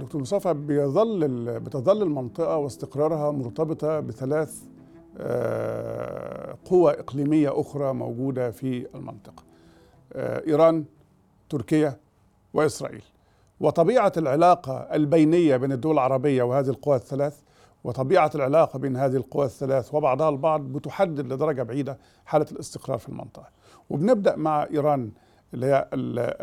دكتور مصطفى بيظل بتظل المنطقة واستقرارها مرتبطة بثلاث آه، قوى إقليمية أخرى موجودة في المنطقة آه، إيران تركيا وإسرائيل. وطبيعة العلاقة البينية بين الدول العربية وهذه القوى الثلاث وطبيعة العلاقة بين هذه القوى الثلاث وبعضها البعض بتحدد لدرجة بعيدة حالة الاستقرار في المنطقة. وبنبدأ مع إيران. اللي هي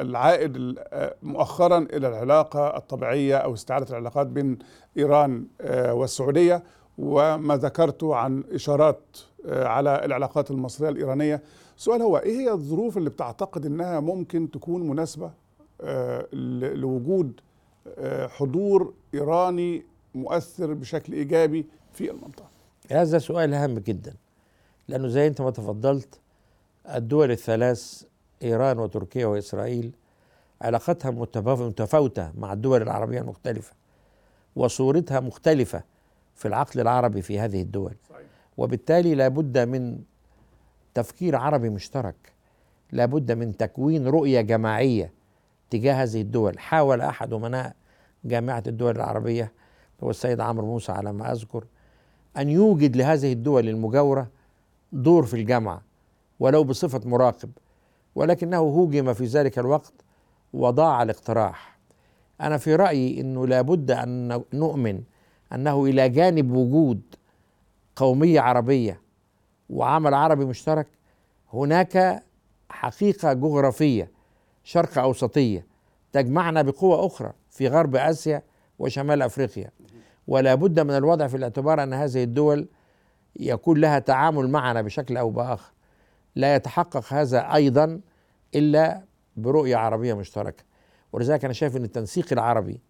العائد مؤخرا إلى العلاقة الطبيعية أو استعادة العلاقات بين إيران آه، والسعودية وما ذكرته عن إشارات آه، على العلاقات المصرية الإيرانية. سؤال هو إيه هي الظروف اللي بتعتقد إنها ممكن تكون مناسبة آه، لوجود حضور إيراني مؤثر بشكل إيجابي في المنطقة؟ هذا سؤال هام جدا لأنه زي أنت ما تفضلت الدول الثلاث إيران وتركيا وإسرائيل علاقتها متفاوتة مع الدول العربية المختلفة وصورتها مختلفة في العقل العربي في هذه الدول. وبالتالي لابد من تفكير عربي مشترك. لابد من تكوين رؤية جماعية تجاه هذه الدول. حاول أحد أمناء جامعة الدول العربية هو السيد عمرو موسى على ما أذكر أن يوجد لهذه الدول المجاورة دور في الجامعة ولو بصفة مراقب. ولكنه هوجم في ذلك الوقت وضاع الاقتراح. أنا في رأيي إنه لابد أن نؤمن أنه إلى جانب وجود قومية عربية وعمل عربي مشترك هناك حقيقة جغرافية شرق أوسطية تجمعنا بقوة أخرى في غرب آسيا وشمال أفريقيا. ولا بد من الوضع في الاعتبار أن هذه الدول يكون لها تعامل معنا بشكل أو بآخر. لا يتحقق هذا أيضا إلا برؤية عربية مشتركة. ولذلك أنا شايف إن التنسيق العربي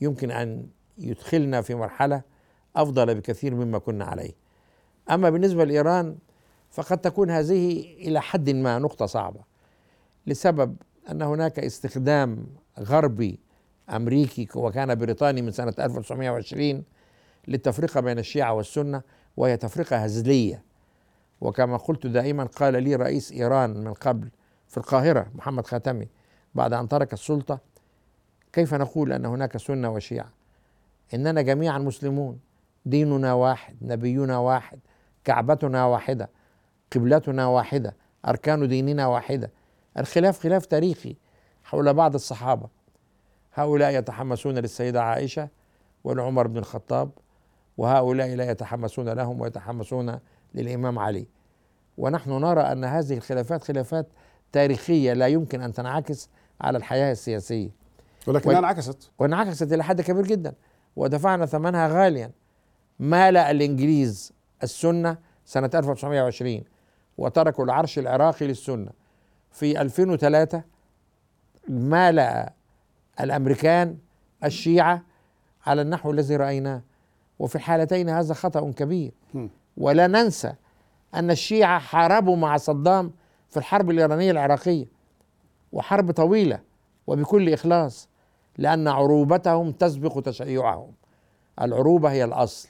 يمكن أن يدخلنا في مرحلة أفضل بكثير مما كنا عليه. أما بالنسبة لإيران فقد تكون هذه إلى حد ما نقطة صعبة لسبب أن هناك استخدام غربي أمريكي وكان بريطاني من سنة 1920 للتفرقة بين الشيعة والسنة وهي تفرقة هزلية. وكما قلت دائما قال لي رئيس إيران من قبل في القاهرة محمد خاتمي بعد أن ترك السلطة كيف نقول أن هناك سنة وشيعة؟ إننا جميعا مسلمون ديننا واحد نبينا واحد كعبتنا واحدة قبلتنا واحدة أركان ديننا واحدة. الخلاف خلاف تاريخي حول بعض الصحابة. هؤلاء يتحمسون للسيدة عائشة ولعمر بن الخطاب وهؤلاء لا يتحمسون لهم ويتحمسون للإمام علي. ونحن نرى أن هذه الخلافات خلافات تاريخية لا يمكن أن تنعكس على الحياة السياسية. ولكنها و... انعكست. وانعكست إلى حد كبير جدا. ودفعنا ثمنها غاليا. مالأ الإنجليز السنة سنة 1920 وتركوا العرش العراقي للسنة. في 2003 مالأ الأمريكان الشيعة على النحو الذي رأيناه. وفي الحالتين هذا خطأ كبير. ولا ننسى أن الشيعة حاربوا مع صدام في الحرب الإيرانية العراقية وحرب طويلة وبكل إخلاص لأن عروبتهم تسبق تشيعهم. العروبة هي الأصل.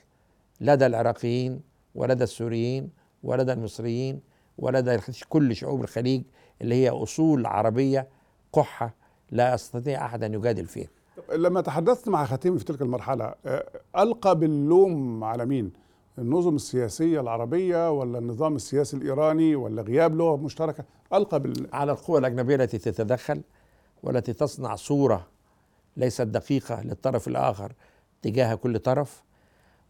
لدى العراقيين ولدى السوريين ولدى المصريين ولدى كل شعوب الخليج اللي هي أصول عربية قحة لا يستطيع أحد أن يجادل فيها. لما تحدثت مع خاتمي في تلك المرحلة آه، ألقى باللوم على مين؟ النظم السياسية العربية ولا النظام السياسي الإيراني ولا غياب لغة مشتركة ألقى بال... على القوى الأجنبية التي تتدخل والتي تصنع صورة ليست دقيقة للطرف الآخر تجاه كل طرف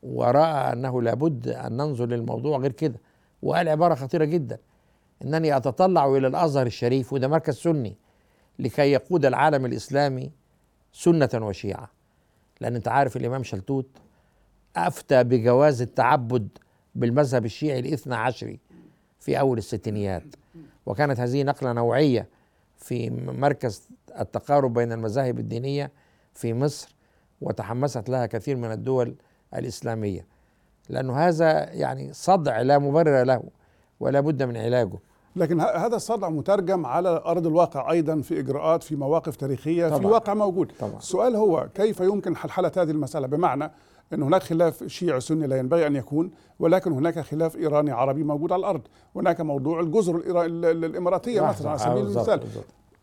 ورأى أنه لابد أن ننظر للموضوع غير كده وقال عبارة خطيرة جدا أنني أتطلع إلى الأزهر الشريف وده مركز سني لكي يقود العالم الإسلامي سنة وشيعة. لأن أنت عارف الإمام شلتوت أفتى بجواز التعبد بالمذهب الشيعي الاثنى عشري في أول الستينيات. وكانت هذه نقلة نوعية في مركز التقارب بين المذاهب الدينية في مصر وتحمست لها كثير من الدول الإسلامية. لأنه هذا يعني صدع لا مبرر له ولا بد من علاجه. لكن هذا الصدع مترجم على أرض الواقع أيضا في إجراءات في مواقف تاريخية طبعا. في واقع موجود. طبعا. السؤال هو كيف يمكن حلحلة هذه المسألة؟ بمعنى أن هناك خلاف شيعي سني لا ينبغي أن يكون ولكن هناك خلاف إيراني عربي موجود على الأرض. هناك موضوع الجزر الإماراتية مثلا على سبيل المثال.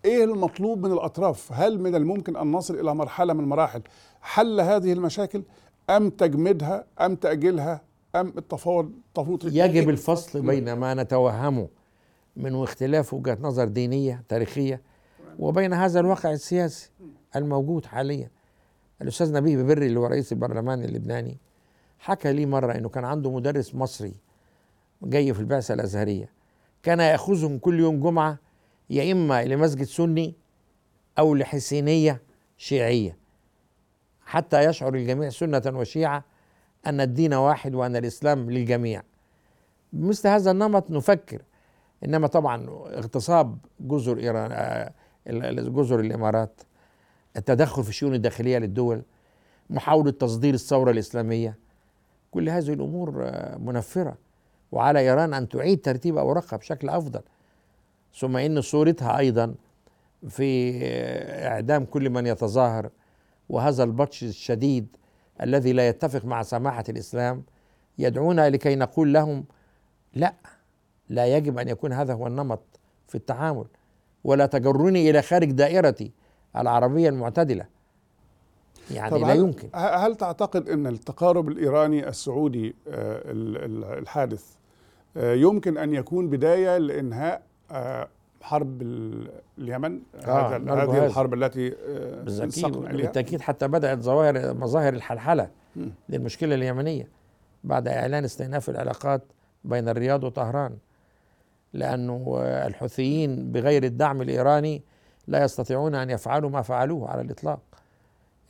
إيه المطلوب من الأطراف؟ هل من الممكن أن نصل إلى مرحلة من مراحل؟ حل هذه المشاكل أم تجميدها أم تاجيلها أم التفاوض تفوض يجب الفصل بين ما نتوهمه من اختلاف وجهة نظر دينية تاريخية وبين هذا الواقع السياسي الموجود حاليا. الأستاذ نبيه ببري اللي هو رئيس البرلمان اللبناني حكى لي مرة إنه كان عنده مدرس مصري جاي في البعثة الأزهرية. كان يأخذهم كل يوم جمعة يا إما لمسجد سني أو لحسينية شيعية. حتى يشعر الجميع سنة وشيعة أن الدين واحد وأن الإسلام للجميع. بمثل هذا النمط نفكر إنما طبعا اغتصاب جزر إيران آه، جزر الإمارات التدخل في الشؤون الداخلية للدول محاولة تصدير الثورة الإسلامية. كل هذه الأمور آه، منفرة. وعلى إيران أن تعيد ترتيب أوراقها بشكل أفضل. ثم إن صورتها أيضا في آه، إعدام كل من يتظاهر. وهذا البطش الشديد الذي لا يتفق مع سماحة الإسلام يدعونا لكي نقول لهم لا. لا يجب أن يكون هذا هو النمط في التعامل. ولا تجرني إلى خارج دائرتي العربية المعتدلة. يعني لا يمكن. هل تعتقد إن التقارب الإيراني السعودي آه، الحادث آه، يمكن أن يكون بداية لإنهاء آه، حرب اليمن؟ آه هذا هذه الحرب التي بالتأكيد حتى بدأت ظواهر مظاهر الحلحلة للمشكلة اليمنية بعد إعلان استئناف العلاقات بين الرياض وطهران. لأنه الحوثيين بغير الدعم الإيراني لا يستطيعون أن يفعلوا ما فعلوه على الإطلاق.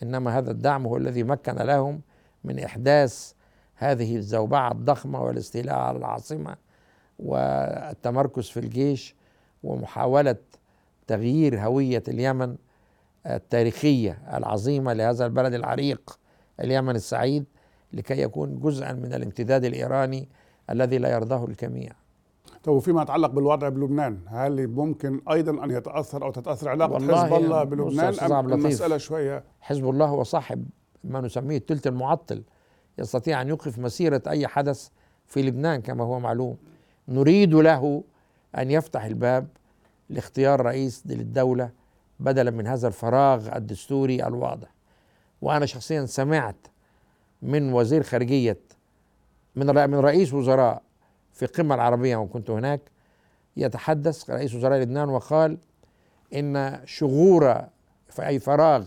إنما هذا الدعم هو الذي مكن لهم من إحداث هذه الزوبعة الضخمة والاستيلاء على العاصمة والتمركز في الجيش ومحاولة تغيير هوية اليمن التاريخية العظيمة لهذا البلد العريق اليمن السعيد لكي يكون جزءا من الامتداد الإيراني الذي لا يرضاه الجميع. طب وفيما يتعلق بالوضع بلبنان هل ممكن أيضا أن يتأثر أو تتأثر علاقة حزب الله بلبنان؟ أم المسألة شوية؟ حزب الله هو صاحب ما نسميه الثلث المعطل يستطيع أن يوقف مسيرة أي حدث في لبنان كما هو معلوم. نريد له أن يفتح الباب لاختيار رئيس للدولة بدلا من هذا الفراغ الدستوري الواضح. وأنا شخصيا سمعت من وزير خارجية من من رئيس وزراء في القمة العربية وكنت هناك يتحدث رئيس وزراء لبنان وقال إن شغور أي فراغ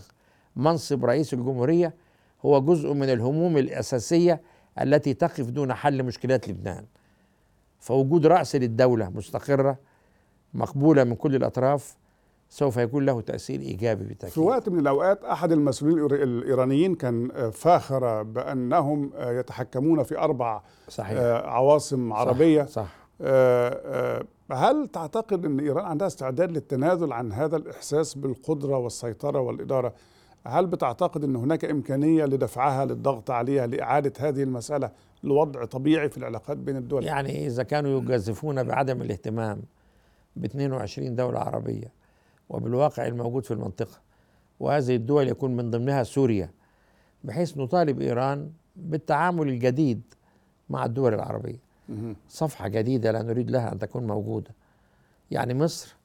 منصب رئيس الجمهورية هو جزء من الهموم الأساسية التي تقف دون حل مشكلات لبنان. فوجود رأس للدولة مستقرة مقبولة من كل الأطراف سوف يكون له تأثير إيجابي بالتأكيد في وقت من الأوقات أحد المسؤولين الإيرانيين كان فاخر بأنهم يتحكمون في أربع صحيح. عواصم عربية صح, صح. هل تعتقد أن إيران عندها استعداد للتنازل عن هذا الإحساس بالقدرة والسيطرة والإدارة هل بتعتقد أن هناك إمكانية لدفعها للضغط عليها لإعادة هذه المسألة لوضع طبيعي في العلاقات بين الدول يعني إذا كانوا يجازفون بعدم الاهتمام ب 22 دولة عربية وبالواقع الموجود في المنطقة وهذه الدول يكون من ضمنها سوريا بحيث نطالب إيران بالتعامل الجديد مع الدول العربية. صفحة جديدة لا نريد لها أن تكون موجودة. يعني مصر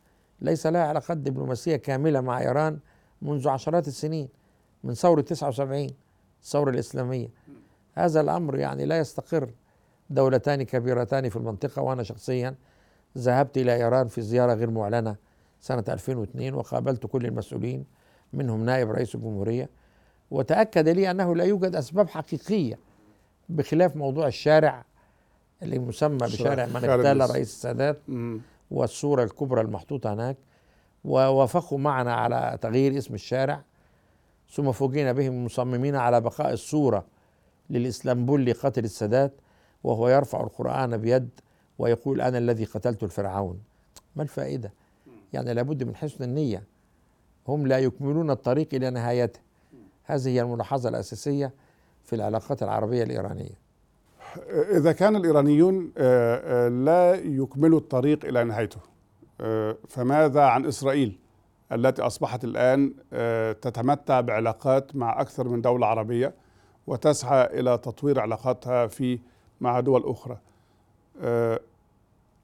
ليس لها علاقات دبلوماسية كاملة مع إيران منذ عشرات السنين من ثورة 79 الثورة الإسلامية. هذا الأمر يعني لا يستقر. دولتان كبيرتان في المنطقة وأنا شخصيا ذهبت إلى إيران في زيارة غير معلنة سنة 2002 وقابلت كل المسؤولين منهم نائب رئيس الجمهورية وتأكد لي أنه لا يوجد أسباب حقيقية بخلاف موضوع الشارع اللي مسمى بشارع من اغتال رئيس السادات والصورة الكبرى المحطوطة هناك ووافقوا معنا على تغيير اسم الشارع ثم فوجئنا بهم مصممين على بقاء الصورة للإسلامبولي قاتل السادات وهو يرفع القرآن بيد ويقول أنا الذي قتلت الفرعون. ما الفائدة؟ يعني لابد من حسن النية. هم لا يكملون الطريق إلى نهايته. هذه هي الملاحظة الأساسية في العلاقات العربية الإيرانية. إذا كان الإيرانيون آه، آه، لا يكملوا الطريق إلى نهايته آه، فماذا عن إسرائيل التي أصبحت الآن تتمتع بعلاقات مع أكثر من دولة عربية وتسعى إلى تطوير علاقاتها في مع دول أخرى؟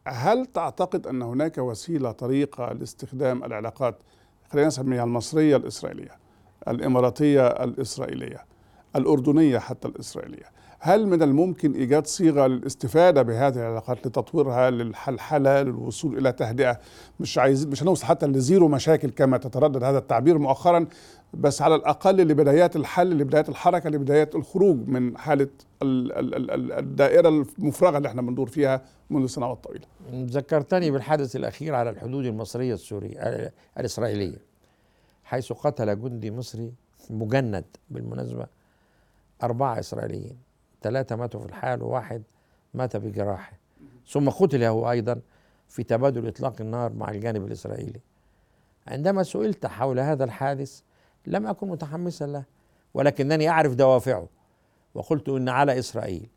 هل تعتقد أن هناك وسيلة طريقة لاستخدام العلاقات خلينا نسميها المصرية الإسرائيلية الإماراتية الإسرائيلية الأردنية حتى الإسرائيلية؟ هل من الممكن إيجاد صيغة للاستفادة بهذه العلاقات لتطويرها للحلحلة للوصول إلى تهدئة مش عايزين مش هنوصل حتى لزيرو مشاكل كما تتردد هذا التعبير مؤخرا بس على الأقل لبدايات الحل لبدايات الحركة لبدايات الخروج من حالة ال- ال- ال- ال- الدائرة المفرغة اللي إحنا بندور فيها منذ سنوات طويله. ذكرتني بالحدث الأخير على الحدود المصرية السورية الإسرائيلية حيث قتل جندي مصري مجند بالمناسبة أربعة إسرائيليين ثلاثة ماتوا في الحال وواحد مات بجراحة. ثم قتل هو أيضا في تبادل إطلاق النار مع الجانب الإسرائيلي. عندما سئلت حول هذا الحادث لم أكن متحمسا له ولكنني أعرف دوافعه وقلت إن على إسرائيل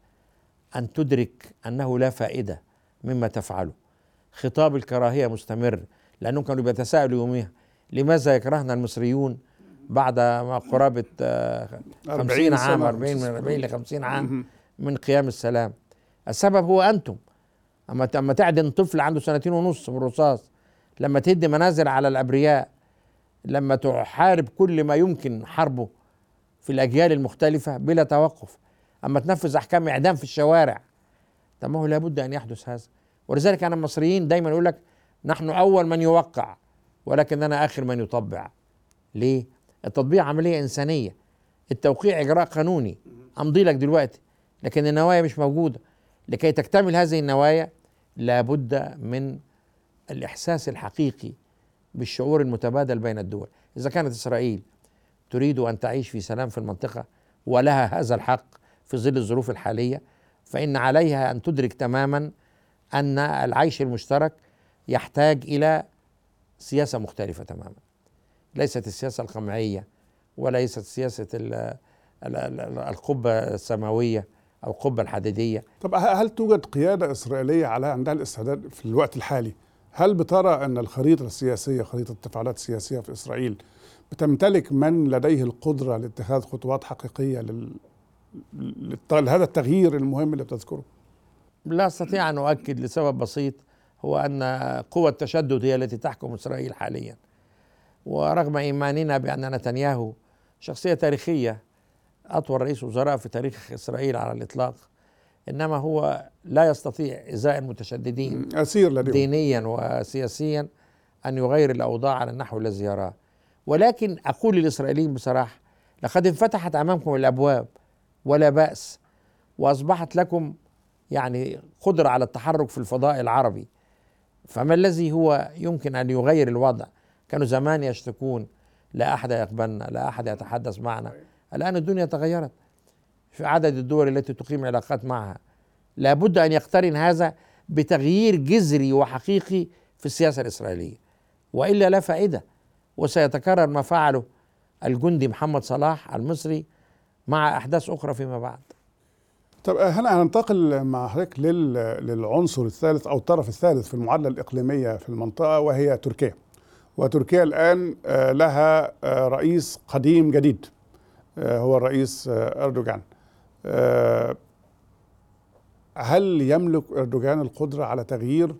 أن تدرك أنه لا فائدة مما تفعله. خطاب الكراهية مستمر لأنهم كانوا بيتساءلوا يوميها لماذا يكرهنا المصريون بعد ما قرابة آه، 50 عام سنة. 40 من 40 ل 50 عام. من قيام السلام السبب هو أنتم أما أما تعدن طفل عنده سنتين ونص بالرصاص لما تهد منازل على الأبرياء لما تحارب كل ما يمكن حربه في الأجيال المختلفة بلا توقف أما تنفذ أحكام إعدام في الشوارع طب ما هو لابد أن يحدث هذا ولذلك أنا المصريين دايما يقول لك نحن أول من يوقع ولكننا آخر من يطبع ليه؟ التطبيع عملية إنسانية. التوقيع إجراء قانوني. أمضي لك دلوقتي. لكن النوايا مش موجودة. لكي تكتمل هذه النوايا لابد من الإحساس الحقيقي بالشعور المتبادل بين الدول. إذا كانت إسرائيل تريد أن تعيش في سلام في المنطقة ولها هذا الحق في ظل الظروف الحالية فإن عليها أن تدرك تماما أن العيش المشترك يحتاج إلى سياسة مختلفة تماما. ليست السياسة القمعية وليست سياسة ال- ال- ال- القبة السماوية أو القبة الحديدية طب هل توجد قيادة إسرائيلية على عندها الاستعداد في الوقت الحالي؟ هل بترى أن الخريطة السياسية خريطة التفاعلات السياسية في إسرائيل بتمتلك من لديه القدرة لاتخاذ خطوات حقيقية لل... لهذا التغيير المهم اللي بتذكره؟ لا أستطيع أن أؤكد لسبب بسيط هو أن قوى التشدد هي التي تحكم إسرائيل حاليا ورغم إيماننا بأن نتنياهو شخصية تاريخية أطول رئيس وزراء في تاريخ إسرائيل على الإطلاق إنما هو لا يستطيع إزاء المتشددين أسير لديهم. دينيا وسياسيا أن يغير الأوضاع على النحو الذي يراه. ولكن أقول للإسرائيليين بصراحة لقد انفتحت أمامكم الأبواب ولا بأس وأصبحت لكم يعني قدرة على التحرك في الفضاء العربي. فما الذي هو يمكن أن يغير الوضع؟ كانوا زمان يشتكون لا أحد يقبلنا لا أحد يتحدث معنا. الآن الدنيا تغيرت. في عدد الدول التي تقيم علاقات معها لابد أن يقترن هذا بتغيير جذري وحقيقي في السياسة الإسرائيلية. وإلا لا فائدة. وسيتكرر ما فعله الجندي محمد صلاح المصري مع أحداث أخرى فيما بعد. طب هنا هننتقل مع حضرتك لل... للعنصر الثالث أو الطرف الثالث في المعادلة الإقليمية في المنطقة وهي تركيا. وتركيا الآن آه، لها آه، رئيس قديم جديد آه، هو الرئيس أردوغان. آه، هل يملك أردوغان القدرة على تغيير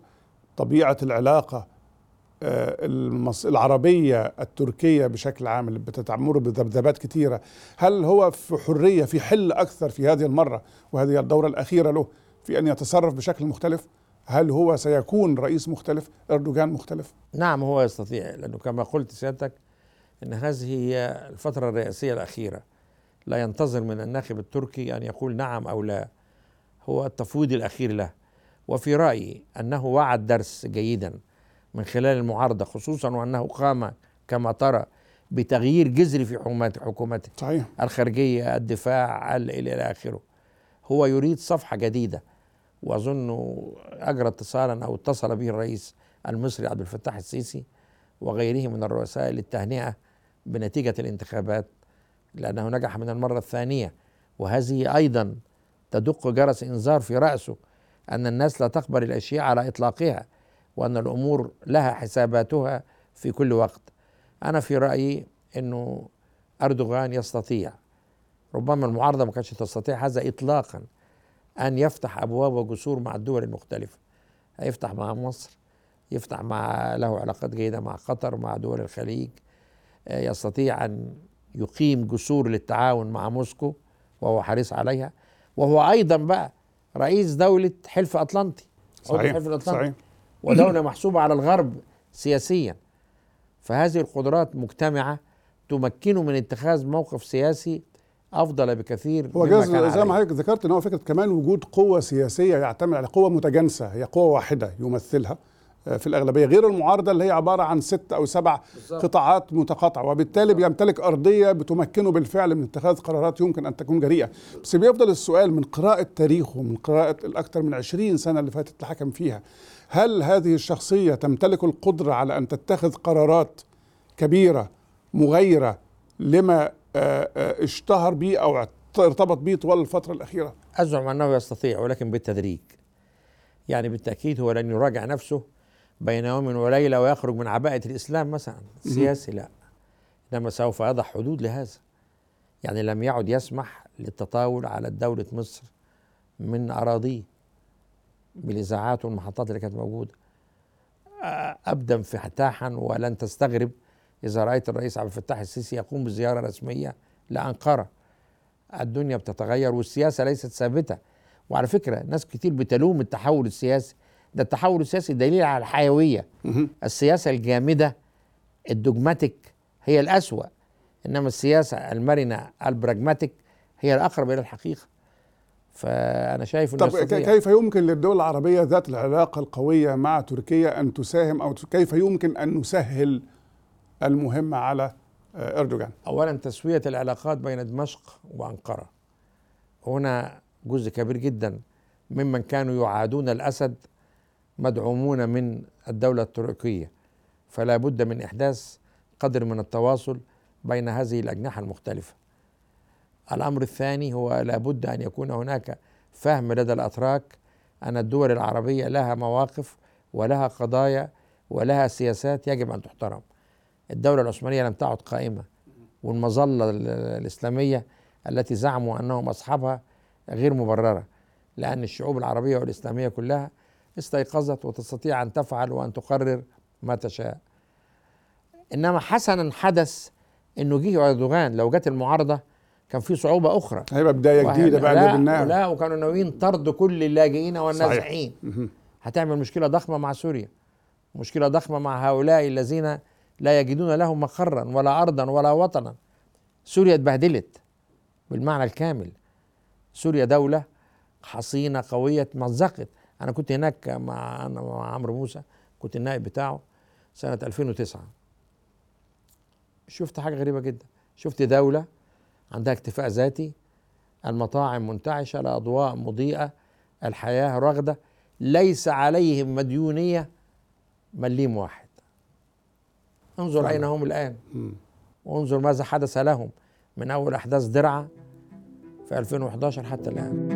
آه، المص... العربية التركية بشكل عام اللي بتتمر بذبذبات كثيره هل هو في حرية في حل أكثر في هذه المرة وهذه الدورة الأخيرة له في أن يتصرف بشكل مختلف هل هو سيكون رئيس مختلف إردوغان مختلف؟ نعم هو يستطيع لأنه كما قلت سيادتك أن هذه هي الفترة الرئاسية الأخيرة. لا ينتظر من الناخب التركي أن يقول نعم أو لا. هو التفويض الأخير له. وفي رأيي أنه وعد درس جيدا من خلال المعارضة خصوصا وأنه قام كما ترى بتغيير جذري في حكومات- حكومته صحيح. الخارجية الدفاع ال- إلى آخره. هو يريد صفحة جديدة. وأظن أجرى اتصالا أو اتصل به الرئيس المصري عبد الفتاح السيسي وغيره من الرؤساء للتهنئة بنتيجة الانتخابات لأنه نجح من المرة الثانية. وهذه أيضا تدق جرس إنذار في رأسه أن الناس لا تقبل الأشياء على إطلاقها وأن الأمور لها حساباتها في كل وقت. أنا في رأيي أنه أردوغان يستطيع. ربما المعارضة ما كانتش تستطيع هذا إطلاقا. أن يفتح أبواب وجسور مع الدول المختلفة. هيفتح مع مصر يفتح مع له علاقات جيدة مع قطر مع دول الخليج. آه، يستطيع أن يقيم جسور للتعاون مع موسكو وهو حريص عليها. وهو أيضا بقى رئيس دولة حلف أطلنطي. صحيح حلف الأطلنطي صحيح. ودولة محسوبة على الغرب سياسيا. فهذه القدرات مجتمعة تمكنه من اتخاذ موقف سياسي أفضل بكثير هو مما جاز زي ما. حضرتك ذكرت إن هو فكرة كمان وجود قوة سياسية يعتمد على قوة متجانسة هي قوة واحدة يمثلها آه، في الأغلبية غير المعارضة اللي هي عبارة عن ست أو سبع بالظبط. قطاعات متقاطعة وبالتالي بيمتلك أرضية بتمكنه بالفعل من اتخاذ قرارات يمكن أن تكون جريئة بس بيفضل السؤال من قراءة تاريخه من قراءة الأكثر من 20 سنة اللي فاتت اللي حكم فيها هل هذه الشخصية تمتلك القدرة على أن تتخذ قرارات كبيرة مغايره لما اشتهر به أو ارتبط به طوال الفترة الأخيرة. أزعم أنه يستطيع ولكن بالتدريج. يعني بالتأكيد هو لن يراجع نفسه بين يوم وليلة ويخرج من عباءة الإسلام مثلا. سياسي لا. إنما سوف يضع حدود لهذا. يعني لم يعد يسمح للتطاول على دولة مصر من أراضيه بالإذاعات والمحطات اللي كانت موجودة. آه، أبدى انفتاحا ولن تستغرب إذا رأيت الرئيس عبد الفتاح السيسي يقوم بزيارة رسمية لأنقرة الدنيا بتتغير والسياسة ليست ثابتة. وعلى فكرة ناس كتير بتلوم التحول السياسي. ده التحول السياسي دليل على الحيوية. السياسة الجامدة الدوجماتيك هي الأسوأ. إنما السياسة المرنة البراجماتيك هي الأقرب إلى الحقيقة. فأنا شايف إنه طب كيف يمكن للدول العربية ذات العلاقة القوية مع تركيا أن تساهم ت- كيف يمكن أن نسهل المهمه على آه، إردوغان. أولا تسوية العلاقات بين دمشق وأنقرة. هنا جزء كبير جدا ممن كانوا يعادون الأسد مدعومون من الدولة التركية. فلا بد من إحداث قدر من التواصل بين هذه الأجنحة المختلفة. الأمر الثاني هو لا بد أن يكون هناك فهم لدى الأتراك أن الدول العربية لها مواقف ولها قضايا ولها سياسات يجب أن تحترم. الدولة العثمانية لم تعد قائمة والمظلة ال- الإسلامية التي زعموا أنهم أصحابها غير مبررة لأن الشعوب العربية والإسلامية كلها استيقظت وتستطيع أن تفعل وأن تقرر ما تشاء. إنما حسنا حدث إنه جه أردوغان لو جت المعارضة كان في صعوبة أخرى. هيبقى بداية جديدة بعد لا البناء لا وكانوا ناويين طرد كل اللاجئين والنازحين. هتعمل مشكلة ضخمة مع سوريا مشكلة ضخمة مع هؤلاء الذين لا يجدون لهم مقرا ولا أرضا ولا وطنا. سوريا اتبهدلت بالمعنى الكامل. سوريا دولة حصينة قوية اتمزقت أنا كنت هناك مع أنا مع عمرو موسى كنت النائب بتاعه سنة 2009 شفت حاجة غريبة جدا. شفت دولة عندها اكتفاء ذاتي. المطاعم منتعشة الأضواء مضيئة الحياة رغدة. ليس عليهم مديونية مليم واحد. انظر. أين هم الآن. وانظر ماذا حدث لهم من أول أحداث درعا في 2011 حتى الآن